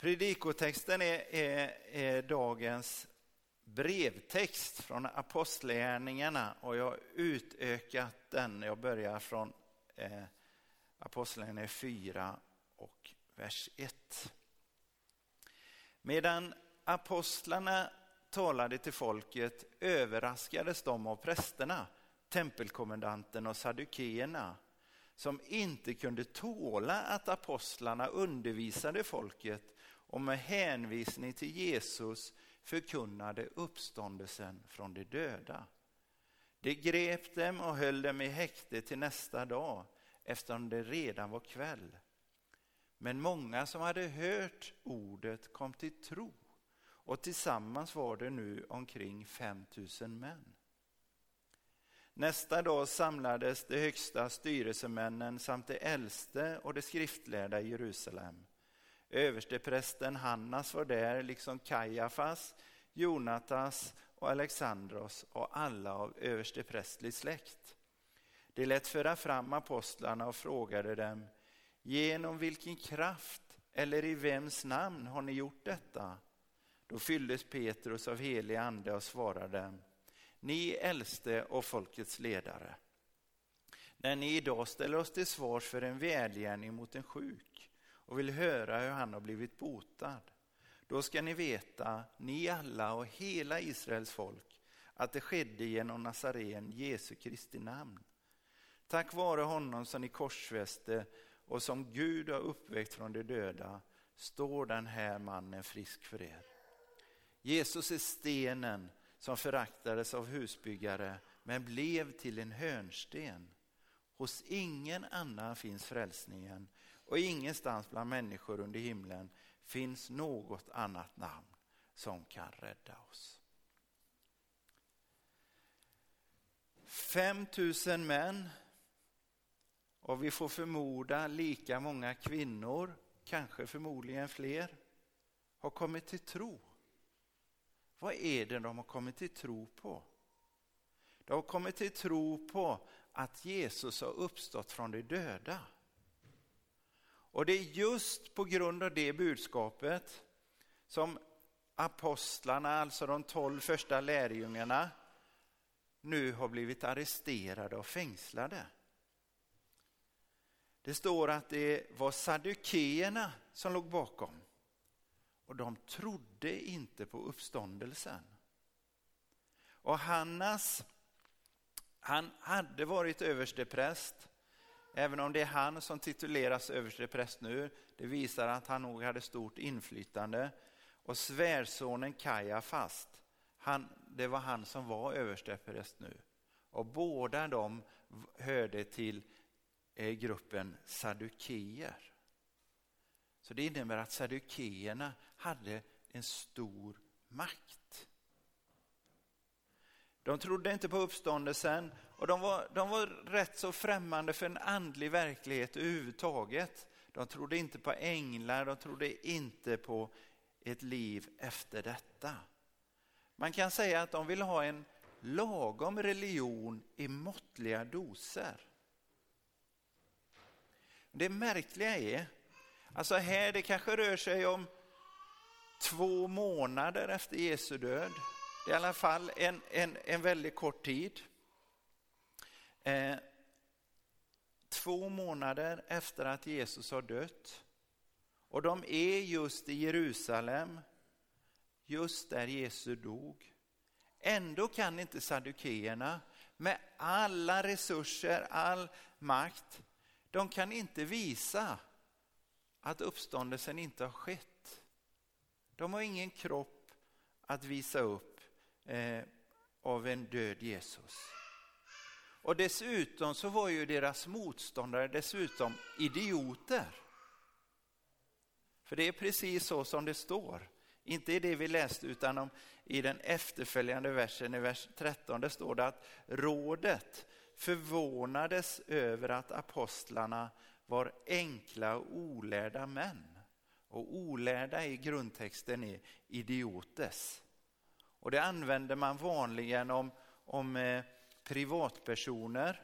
Predikotexten är, är, är dagens brevtext från Apostlagärningarna och jag har utökat den. Jag börjar från eh, Apostlagärningarna 4 och vers 1. Medan apostlarna talade till folket överraskades de av prästerna, tempelkommendanten och saddukeerna som inte kunde tåla att apostlarna undervisade folket och med hänvisning till Jesus förkunnade uppståndelsen från de döda. De grep dem och höll dem i häkte till nästa dag eftersom det redan var kväll. Men många som hade hört ordet kom till tro och tillsammans var det nu omkring 5000 män. Nästa dag samlades de högsta styrelsemännen samt de äldste och de skriftlärda i Jerusalem. Översteprästen Hannas var där, liksom Kajafas, Jonatas och Alexandros och alla av översteprästlig släkt. De lät föra fram apostlarna och frågade dem, genom vilken kraft eller i vems namn har ni gjort detta? Då fylldes Petrus av helig ande och svarade, ni äldste och folkets ledare. När ni idag ställer oss till svars för en välgärning mot en sjuk och vill höra hur han har blivit botad, då ska ni veta, ni alla och hela Israels folk, att det skedde genom Nazaren, Jesu Kristi namn. Tack vare honom som ni korsfäste och som Gud har uppväckt från de döda står den här mannen frisk för er. Jesus är stenen som föraktades av husbyggare men blev till en hörnsten. Hos ingen annan finns frälsningen och ingenstans bland människor under himlen finns något annat namn som kan rädda oss. 5000 män och vi får förmoda lika många kvinnor, kanske förmodligen fler, har kommit till tro vad är det de har kommit till tro på? De har kommit till tro på att Jesus har uppstått från de döda. Och det är just på grund av det budskapet som apostlarna, alltså de tolv första lärjungarna, nu har blivit arresterade och fängslade. Det står att det var saddukeerna som låg bakom och de trodde inte på uppståndelsen. Och Hannas, han hade varit överstepräst, även om det är han som tituleras överstepräst nu. Det visar att han nog hade stort inflytande. Och svärsonen Kajafast, han, det var han som var överstepräst nu. Och båda de hörde till eh, gruppen saddukeer. Så det innebär att saddukeerna hade en stor makt. De trodde inte på uppståndelsen och de var, de var rätt så främmande för en andlig verklighet överhuvudtaget. De trodde inte på änglar, de trodde inte på ett liv efter detta. Man kan säga att de vill ha en lagom religion i måttliga doser. Det märkliga är Alltså här, det kanske rör sig om två månader efter Jesu död. Det är i alla fall en, en, en väldigt kort tid. Eh, två månader efter att Jesus har dött. Och de är just i Jerusalem, just där Jesus dog. Ändå kan inte saddukeerna med alla resurser, all makt, de kan inte visa att uppståndelsen inte har skett. De har ingen kropp att visa upp eh, av en död Jesus. Och dessutom så var ju deras motståndare dessutom idioter. För det är precis så som det står. Inte i det vi läste utan om, i den efterföljande versen, i vers 13, det står det att rådet förvånades över att apostlarna var enkla och olärda män. Och olärda i grundtexten är idiotes. Och det använder man vanligen om, om eh, privatpersoner,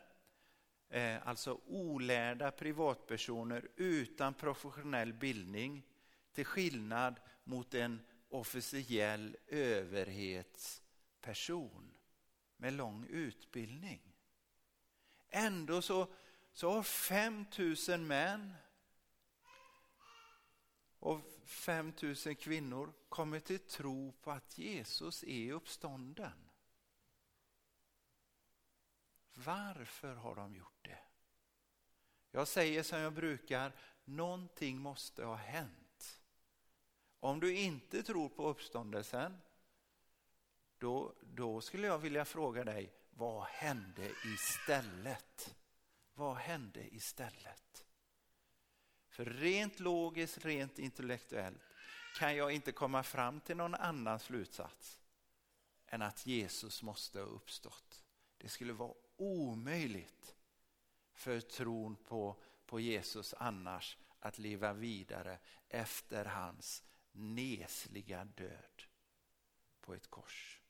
eh, alltså olärda privatpersoner utan professionell bildning. till skillnad mot en officiell överhetsperson med lång utbildning. Ändå så, så har 5000 män och 5000 kvinnor kommit till tro på att Jesus är uppstånden. Varför har de gjort det? Jag säger som jag brukar, någonting måste ha hänt. Om du inte tror på uppståndelsen, då, då skulle jag vilja fråga dig, vad hände istället? Vad hände istället? För rent logiskt, rent intellektuellt kan jag inte komma fram till någon annan slutsats än att Jesus måste ha uppstått. Det skulle vara omöjligt för tron på, på Jesus annars att leva vidare efter hans nesliga död på ett kors.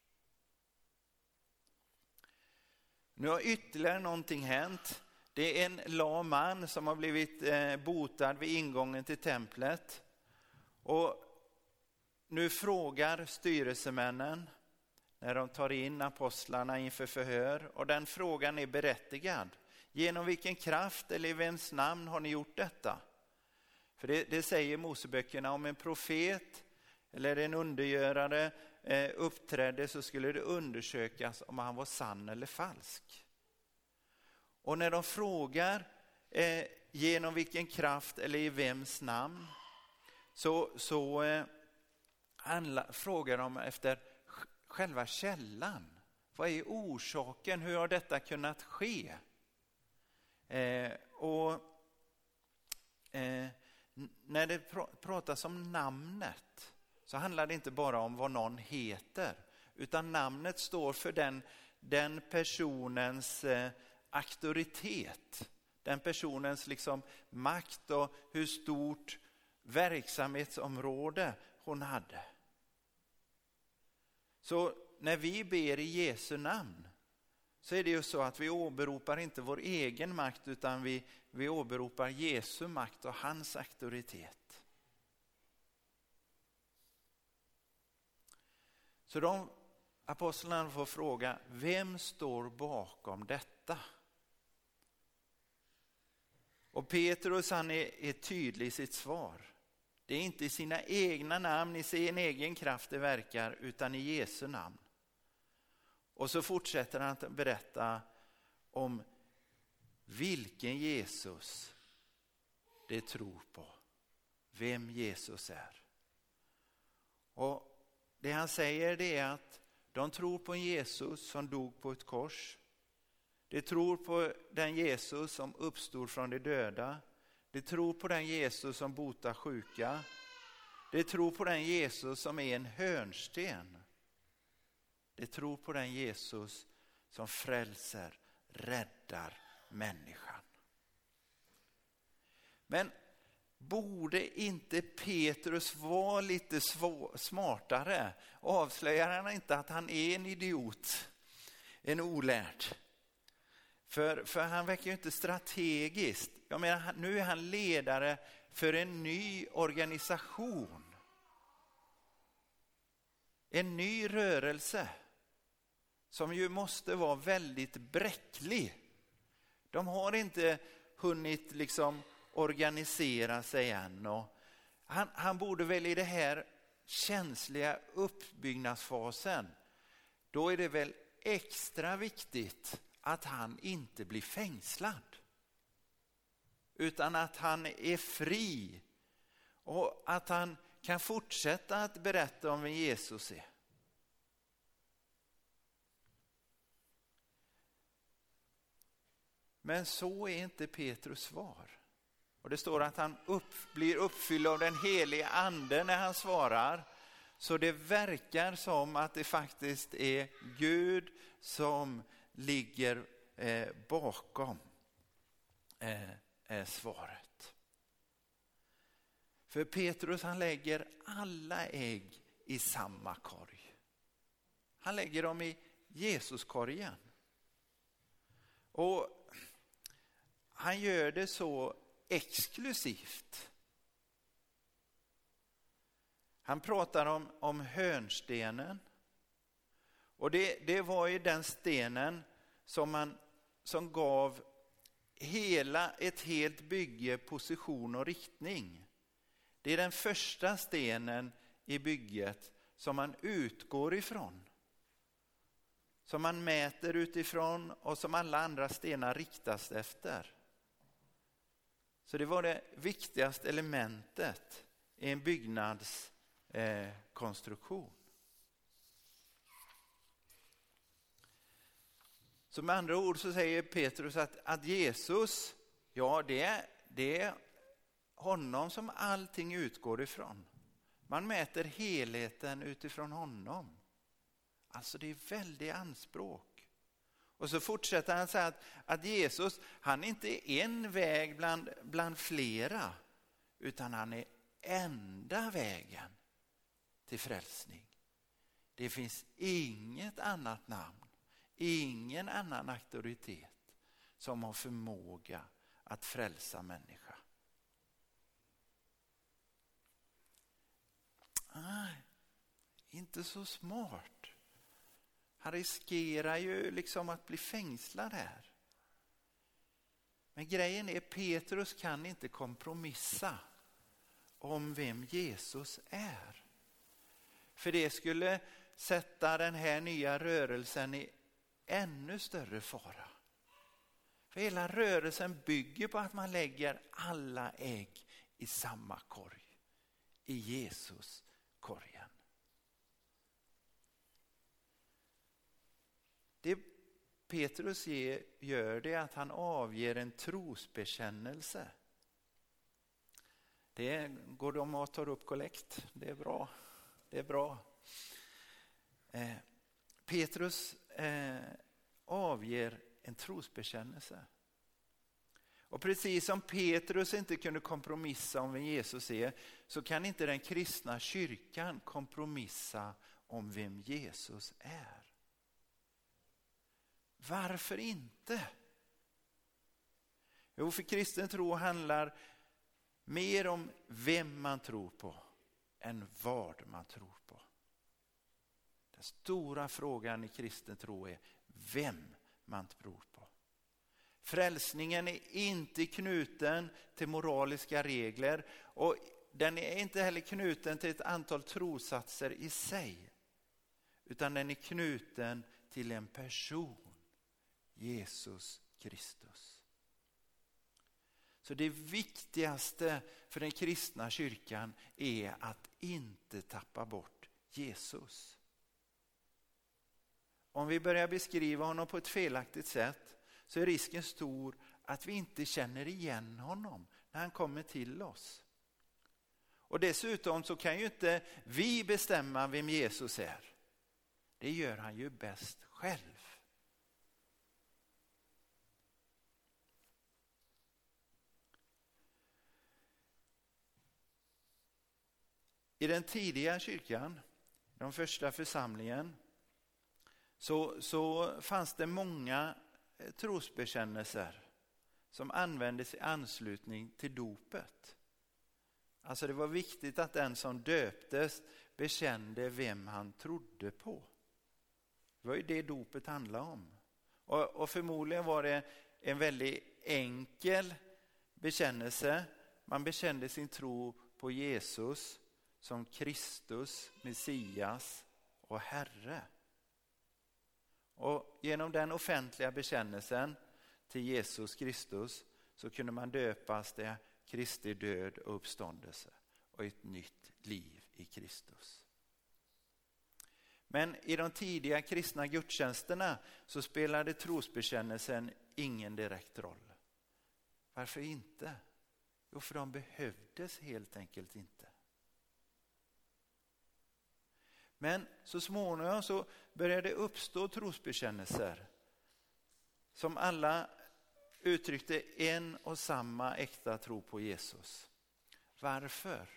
Nu har ytterligare någonting hänt. Det är en lam man som har blivit eh, botad vid ingången till templet. Och nu frågar styrelsemännen när de tar in apostlarna inför förhör och den frågan är berättigad. Genom vilken kraft eller i vems namn har ni gjort detta? För det, det säger Moseböckerna om en profet eller en undergörare eh, uppträdde så skulle det undersökas om han var sann eller falsk. Och när de frågar eh, genom vilken kraft eller i vems namn så, så eh, handla, frågar de efter själva källan. Vad är orsaken? Hur har detta kunnat ske? Eh, och eh, När det pr pratas om namnet så handlar det inte bara om vad någon heter utan namnet står för den, den personens eh, auktoritet. Den personens liksom makt och hur stort verksamhetsområde hon hade. Så när vi ber i Jesu namn så är det ju så att vi åberopar inte vår egen makt utan vi, vi åberopar Jesu makt och hans auktoritet. Så de apostlarna får fråga, vem står bakom detta? Och Petrus han är, är tydlig i sitt svar. Det är inte i sina egna namn, i sin egen kraft det verkar, utan i Jesu namn. Och så fortsätter han att berätta om vilken Jesus det tror på. Vem Jesus är. Och Det han säger det är att de tror på en Jesus som dog på ett kors. De tror på den Jesus som uppstod från de döda. De tror på den Jesus som botar sjuka. De tror på den Jesus som är en hörnsten. De tror på den Jesus som frälser, räddar människan. Men borde inte Petrus vara lite smartare? Avslöjar han inte att han är en idiot, en olärd? För, för han verkar ju inte strategiskt. Jag menar, nu är han ledare för en ny organisation. En ny rörelse som ju måste vara väldigt bräcklig. De har inte hunnit liksom organisera sig än. Och han, han borde väl i den här känsliga uppbyggnadsfasen, då är det väl extra viktigt att han inte blir fängslad. Utan att han är fri och att han kan fortsätta att berätta om vem Jesus är. Men så är inte Petrus svar. Och Det står att han upp, blir uppfylld av den helige ande när han svarar. Så det verkar som att det faktiskt är Gud som ligger eh, bakom eh, är svaret. För Petrus han lägger alla ägg i samma korg. Han lägger dem i Jesuskorgen. Och han gör det så exklusivt. Han pratar om, om hörnstenen. Och det, det var ju den stenen som, man, som gav hela ett helt bygge position och riktning. Det är den första stenen i bygget som man utgår ifrån. Som man mäter utifrån och som alla andra stenar riktas efter. Så det var det viktigaste elementet i en byggnadskonstruktion. Eh, Så med andra ord så säger Petrus att, att Jesus, ja det är, det är honom som allting utgår ifrån. Man mäter helheten utifrån honom. Alltså det är väldigt anspråk. Och så fortsätter han säga att, att Jesus, han är inte en väg bland, bland flera, utan han är enda vägen till frälsning. Det finns inget annat namn, ingen annan auktoritet som har förmåga att frälsa människa. Nej, inte så smart. Han riskerar ju liksom att bli fängslad här. Men grejen är Petrus kan inte kompromissa om vem Jesus är. För det skulle sätta den här nya rörelsen i ännu större fara. För hela rörelsen bygger på att man lägger alla ägg i samma korg. I Jesus korgen. Det Petrus gör det är att han avger en trosbekännelse. Det går de och tar upp kollekt. Det är bra. Det är bra. Eh, Petrus eh, avger en trosbekännelse. Och precis som Petrus inte kunde kompromissa om vem Jesus är, så kan inte den kristna kyrkan kompromissa om vem Jesus är. Varför inte? Jo, för kristen tro handlar mer om vem man tror på än vad man tror på. Den stora frågan i kristen tro är vem man tror på. Frälsningen är inte knuten till moraliska regler och den är inte heller knuten till ett antal trosatser i sig. Utan den är knuten till en person, Jesus Kristus. Så det viktigaste för den kristna kyrkan är att inte tappa bort Jesus. Om vi börjar beskriva honom på ett felaktigt sätt så är risken stor att vi inte känner igen honom när han kommer till oss. Och dessutom så kan ju inte vi bestämma vem Jesus är. Det gör han ju bäst själv. I den tidiga kyrkan, den första församlingen, så, så fanns det många eh, trosbekännelser som användes i anslutning till dopet. Alltså det var viktigt att den som döptes bekände vem han trodde på. Det var ju det dopet handlade om. Och, och förmodligen var det en väldigt enkel bekännelse. Man bekände sin tro på Jesus som Kristus, Messias och Herre. Och genom den offentliga bekännelsen till Jesus Kristus så kunde man döpas till Kristi död och uppståndelse och ett nytt liv i Kristus. Men i de tidiga kristna gudstjänsterna så spelade trosbekännelsen ingen direkt roll. Varför inte? Jo, för de behövdes helt enkelt inte. Men så småningom så började det uppstå trosbekännelser som alla uttryckte en och samma äkta tro på Jesus. Varför?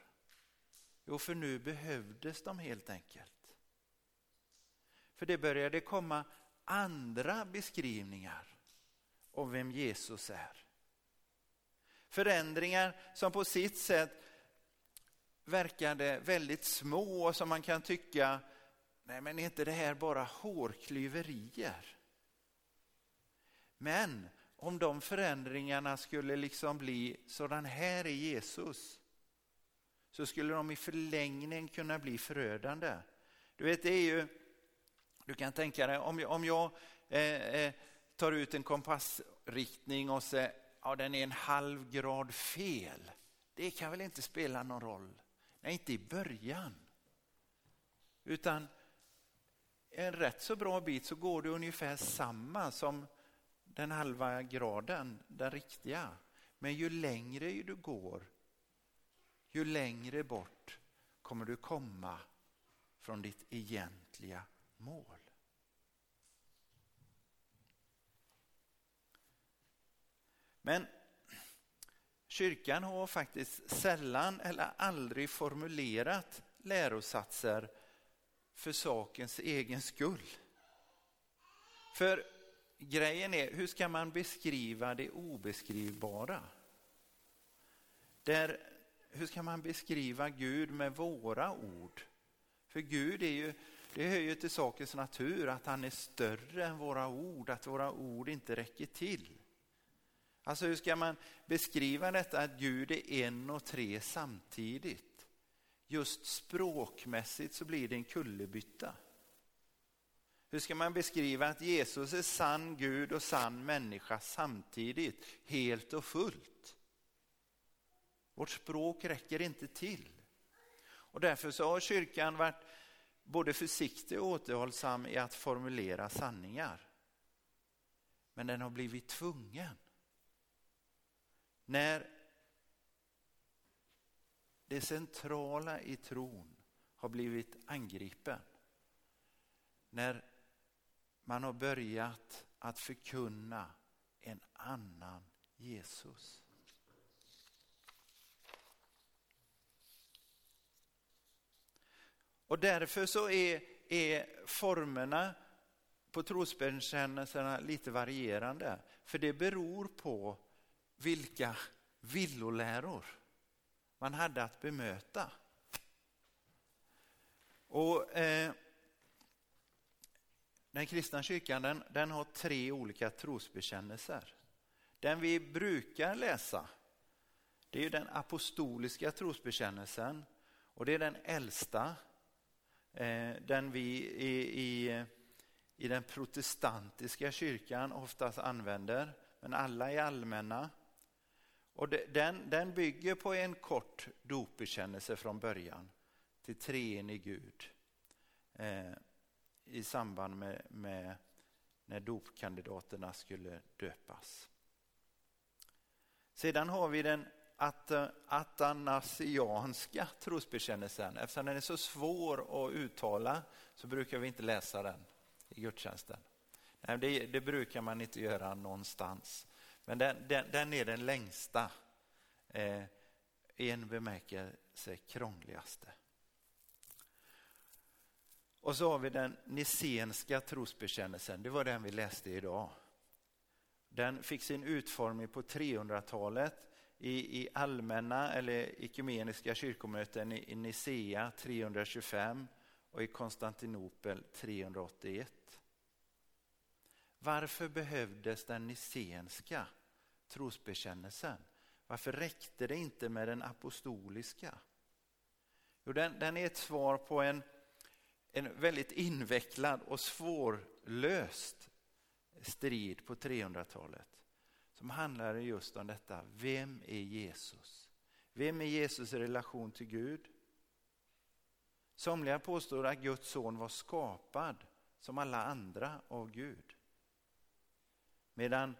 Jo, för nu behövdes de helt enkelt. För det började komma andra beskrivningar om vem Jesus är. Förändringar som på sitt sätt verkade väldigt små som man kan tycka, nej men är inte det här bara hårklyverier? Men om de förändringarna skulle liksom bli sådan här i Jesus så skulle de i förlängningen kunna bli förödande. Du vet, det är ju, du kan tänka dig om jag, om jag eh, eh tar ut en kompassriktning och säger ja, den är en halv grad fel. Det kan väl inte spela någon roll? Nej, inte i början. Utan en rätt så bra bit så går det ungefär samma som den halva graden, den riktiga. Men ju längre du går, ju längre bort kommer du komma från ditt egentliga mål. Men kyrkan har faktiskt sällan eller aldrig formulerat lärosatser för sakens egen skull. För grejen är, hur ska man beskriva det obeskrivbara? Där, hur ska man beskriva Gud med våra ord? För Gud är ju, det hör ju till sakens natur att han är större än våra ord, att våra ord inte räcker till. Alltså hur ska man beskriva detta att Gud är en och tre samtidigt? Just språkmässigt så blir det en kullerbytta. Hur ska man beskriva att Jesus är sann Gud och sann människa samtidigt, helt och fullt? Vårt språk räcker inte till. Och därför så har kyrkan varit både försiktig och återhållsam i att formulera sanningar. Men den har blivit tvungen. När det centrala i tron har blivit angripen. När man har börjat att förkunna en annan Jesus. Och därför så är, är formerna på trosbekännelserna lite varierande. För det beror på vilka villoläror man hade att bemöta. Och eh, Den kristna kyrkan den, den har tre olika trosbekännelser. Den vi brukar läsa det är den apostoliska trosbekännelsen och det är den äldsta. Eh, den vi i, i, i den protestantiska kyrkan oftast använder, men alla är allmänna. Och den, den bygger på en kort dopbekännelse från början till treenig Gud eh, i samband med, med när dopkandidaterna skulle döpas. Sedan har vi den at, atanasianska trosbekännelsen. Eftersom den är så svår att uttala så brukar vi inte läsa den i gudstjänsten. Nej, det, det brukar man inte göra någonstans. Men den, den, den är den längsta, eh, i en bemärkelse krångligaste. Och så har vi den nicenska trosbekännelsen, det var den vi läste idag. Den fick sin utformning på 300-talet i, i allmänna eller ekumeniska kyrkomöten i, i Nicea 325 och i Konstantinopel 381. Varför behövdes den nicenska trosbekännelsen? Varför räckte det inte med den apostoliska? Jo, den, den är ett svar på en, en väldigt invecklad och svårlöst strid på 300-talet som handlade just om detta. Vem är Jesus? Vem är Jesus i relation till Gud? Somliga påstår att Guds son var skapad som alla andra av Gud. Medan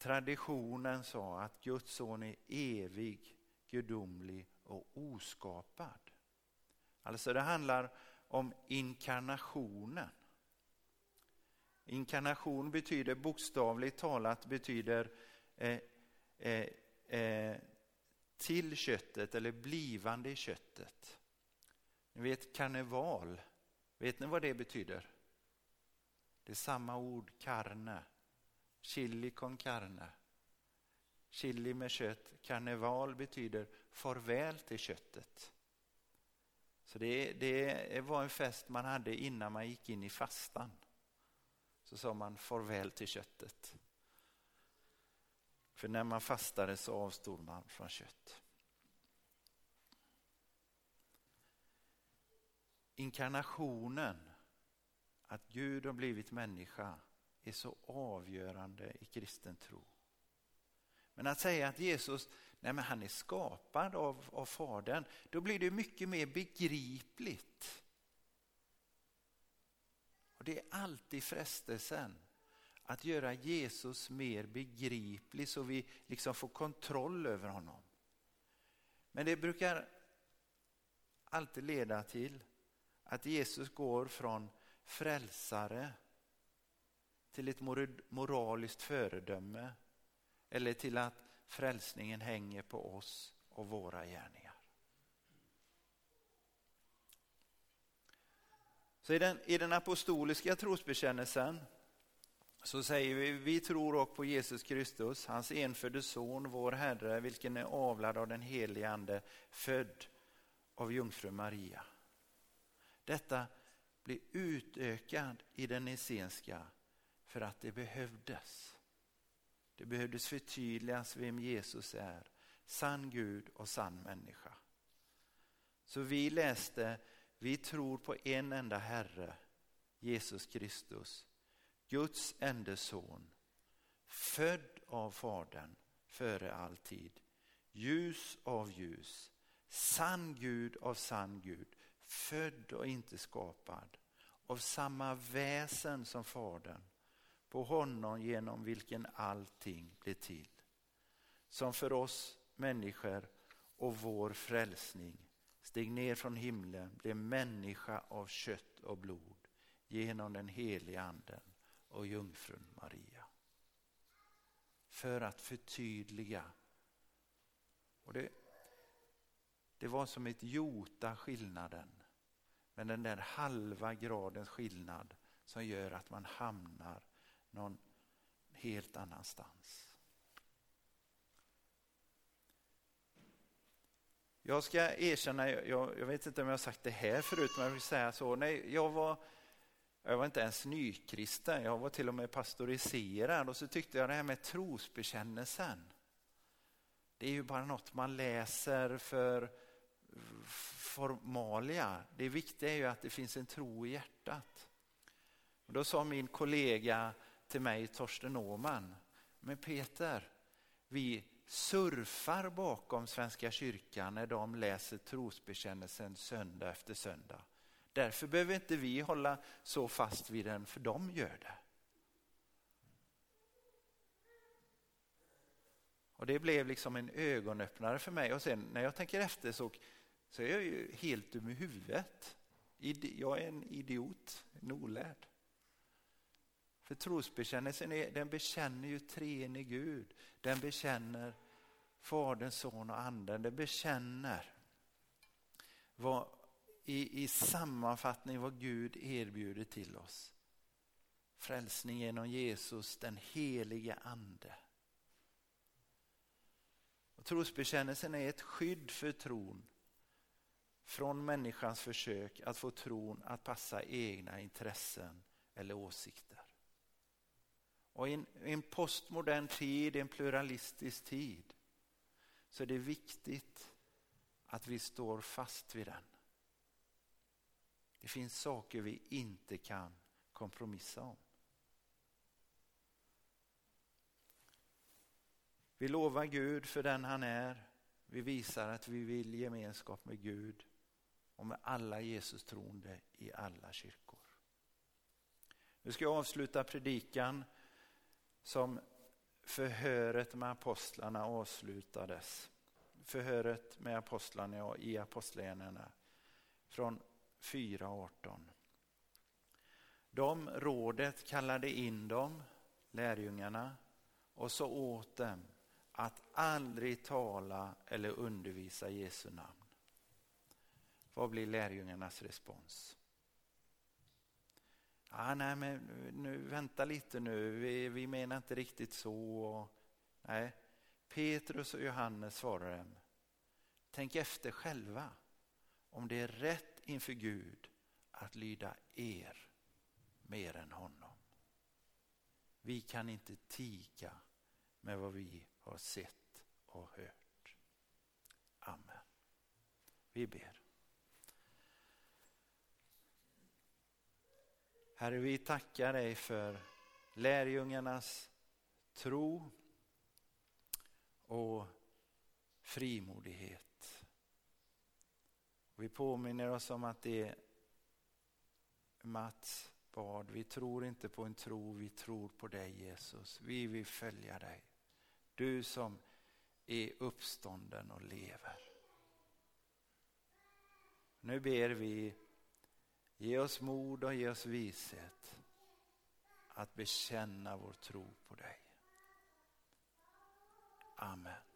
traditionen sa att Guds son är evig, gudomlig och oskapad. Alltså det handlar om inkarnationen. Inkarnation betyder bokstavligt talat betyder eh, eh, eh, till köttet eller blivande i köttet. Ni vet karneval, vet ni vad det betyder? Det är samma ord, karne. Chili con carne. Chili med kött. Karneval betyder farväl till köttet. Så det, det var en fest man hade innan man gick in i fastan. Så sa man farväl till köttet. För när man fastade så avstod man från kött. Inkarnationen, att Gud har blivit människa, är så avgörande i kristen tro. Men att säga att Jesus nej men han är skapad av, av Fadern, då blir det mycket mer begripligt. Och Det är alltid frestelsen att göra Jesus mer begriplig så vi liksom får kontroll över honom. Men det brukar alltid leda till att Jesus går från frälsare till ett moraliskt föredöme eller till att frälsningen hänger på oss och våra gärningar. Så i den, i den apostoliska trosbekännelsen så säger vi, vi tror också på Jesus Kristus, hans enfödde son, vår Herre, vilken är avlad av den helige Ande, född av jungfru Maria. Detta blir utökad i den essenska för att det behövdes. Det behövdes förtydligas vem Jesus är, sann Gud och sann människa. Så vi läste, vi tror på en enda Herre, Jesus Kristus, Guds enda son, född av Fadern före all tid, ljus av ljus, sann Gud av sann Gud, född och inte skapad, av samma väsen som Fadern, på honom genom vilken allting blir till. Som för oss människor och vår frälsning steg ner från himlen, blev människa av kött och blod genom den heliga anden och jungfrun Maria. För att förtydliga. Och det, det var som ett jota skillnaden. Men den där halva gradens skillnad som gör att man hamnar någon helt annanstans. Jag ska erkänna, jag, jag, vet inte om jag har sagt det här förut, men jag vill säga så. Nej, jag, var, jag var inte ens nykristen, jag var till och med pastoriserad och så tyckte jag det här med trosbekännelsen. Det är ju bara något man läser för formalia. Det viktiga är ju att det finns en tro i hjärtat. Och då sa min kollega till mig, Torsten Åman. Men Peter, vi surfar bakom Svenska kyrkan när de läser trosbekännelsen söndag efter söndag. Därför behöver inte vi hålla så fast vid den, för de gör det. Och Det blev liksom en ögonöppnare för mig och sen när jag tänker efter så, så är jag ju helt dum i huvudet. Jag är en idiot, en olärd. För trosbekännelsen är, den bekänner ju treenig Gud. Den bekänner Fadern, Son och Anden. Den bekänner vad, i, i sammanfattning vad Gud erbjuder till oss. Frälsning genom Jesus, den helige Ande. Och trosbekännelsen är ett skydd för tron från människans försök att få tron att passa egna intressen eller åsikter. Och i en, en postmodern tid, en pluralistisk tid, så är det viktigt att vi står fast vid den. Det finns saker vi inte kan kompromissa om. Vi lovar Gud för den han är. Vi visar att vi vill gemenskap med Gud och med alla Jesus troende i alla kyrkor. Nu ska jag avsluta predikan som förhöret med apostlarna avslutades. Förhöret med apostlarna i Apostlagärningarna från 4.18. De rådet kallade in dem, lärjungarna, och så åt dem att aldrig tala eller undervisa Jesu namn. Vad blir lärjungarnas respons? Ah, nej men nu, vänta lite nu, vi, vi menar inte riktigt så. nej, Petrus och Johannes svarar dem, tänk efter själva om det är rätt inför Gud att lyda er mer än honom. Vi kan inte tiga med vad vi har sett och hört. Amen. Vi ber. Herre, vi tackar dig för lärjungarnas tro och frimodighet. Vi påminner oss om att det Mats bad, vi tror inte på en tro, vi tror på dig Jesus. Vi vill följa dig. Du som är uppstånden och lever. Nu ber vi, ge oss mod och ge oss vishet att bekänna vår tro på dig. Amen.